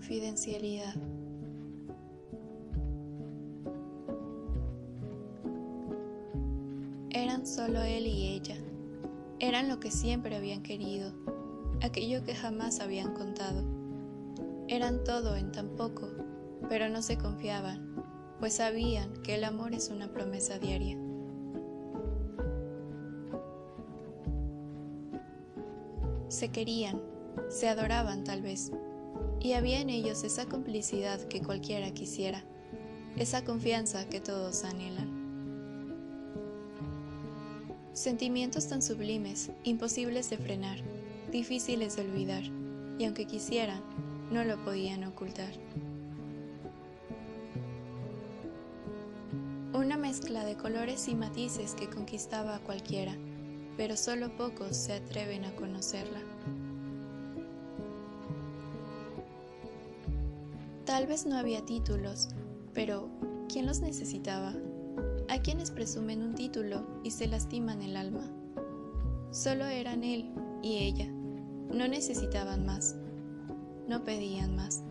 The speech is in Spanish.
confidencialidad. Eran solo él y ella. Eran lo que siempre habían querido, aquello que jamás habían contado. Eran todo en tan poco, pero no se confiaban, pues sabían que el amor es una promesa diaria. Se querían, se adoraban tal vez, y había en ellos esa complicidad que cualquiera quisiera, esa confianza que todos anhelan. Sentimientos tan sublimes, imposibles de frenar, difíciles de olvidar, y aunque quisieran, no lo podían ocultar. Una mezcla de colores y matices que conquistaba a cualquiera, pero solo pocos se atreven a conocerla. Tal vez no había títulos, pero ¿quién los necesitaba? Hay quienes presumen un título y se lastiman el alma. Solo eran él y ella. No necesitaban más. No pedían más.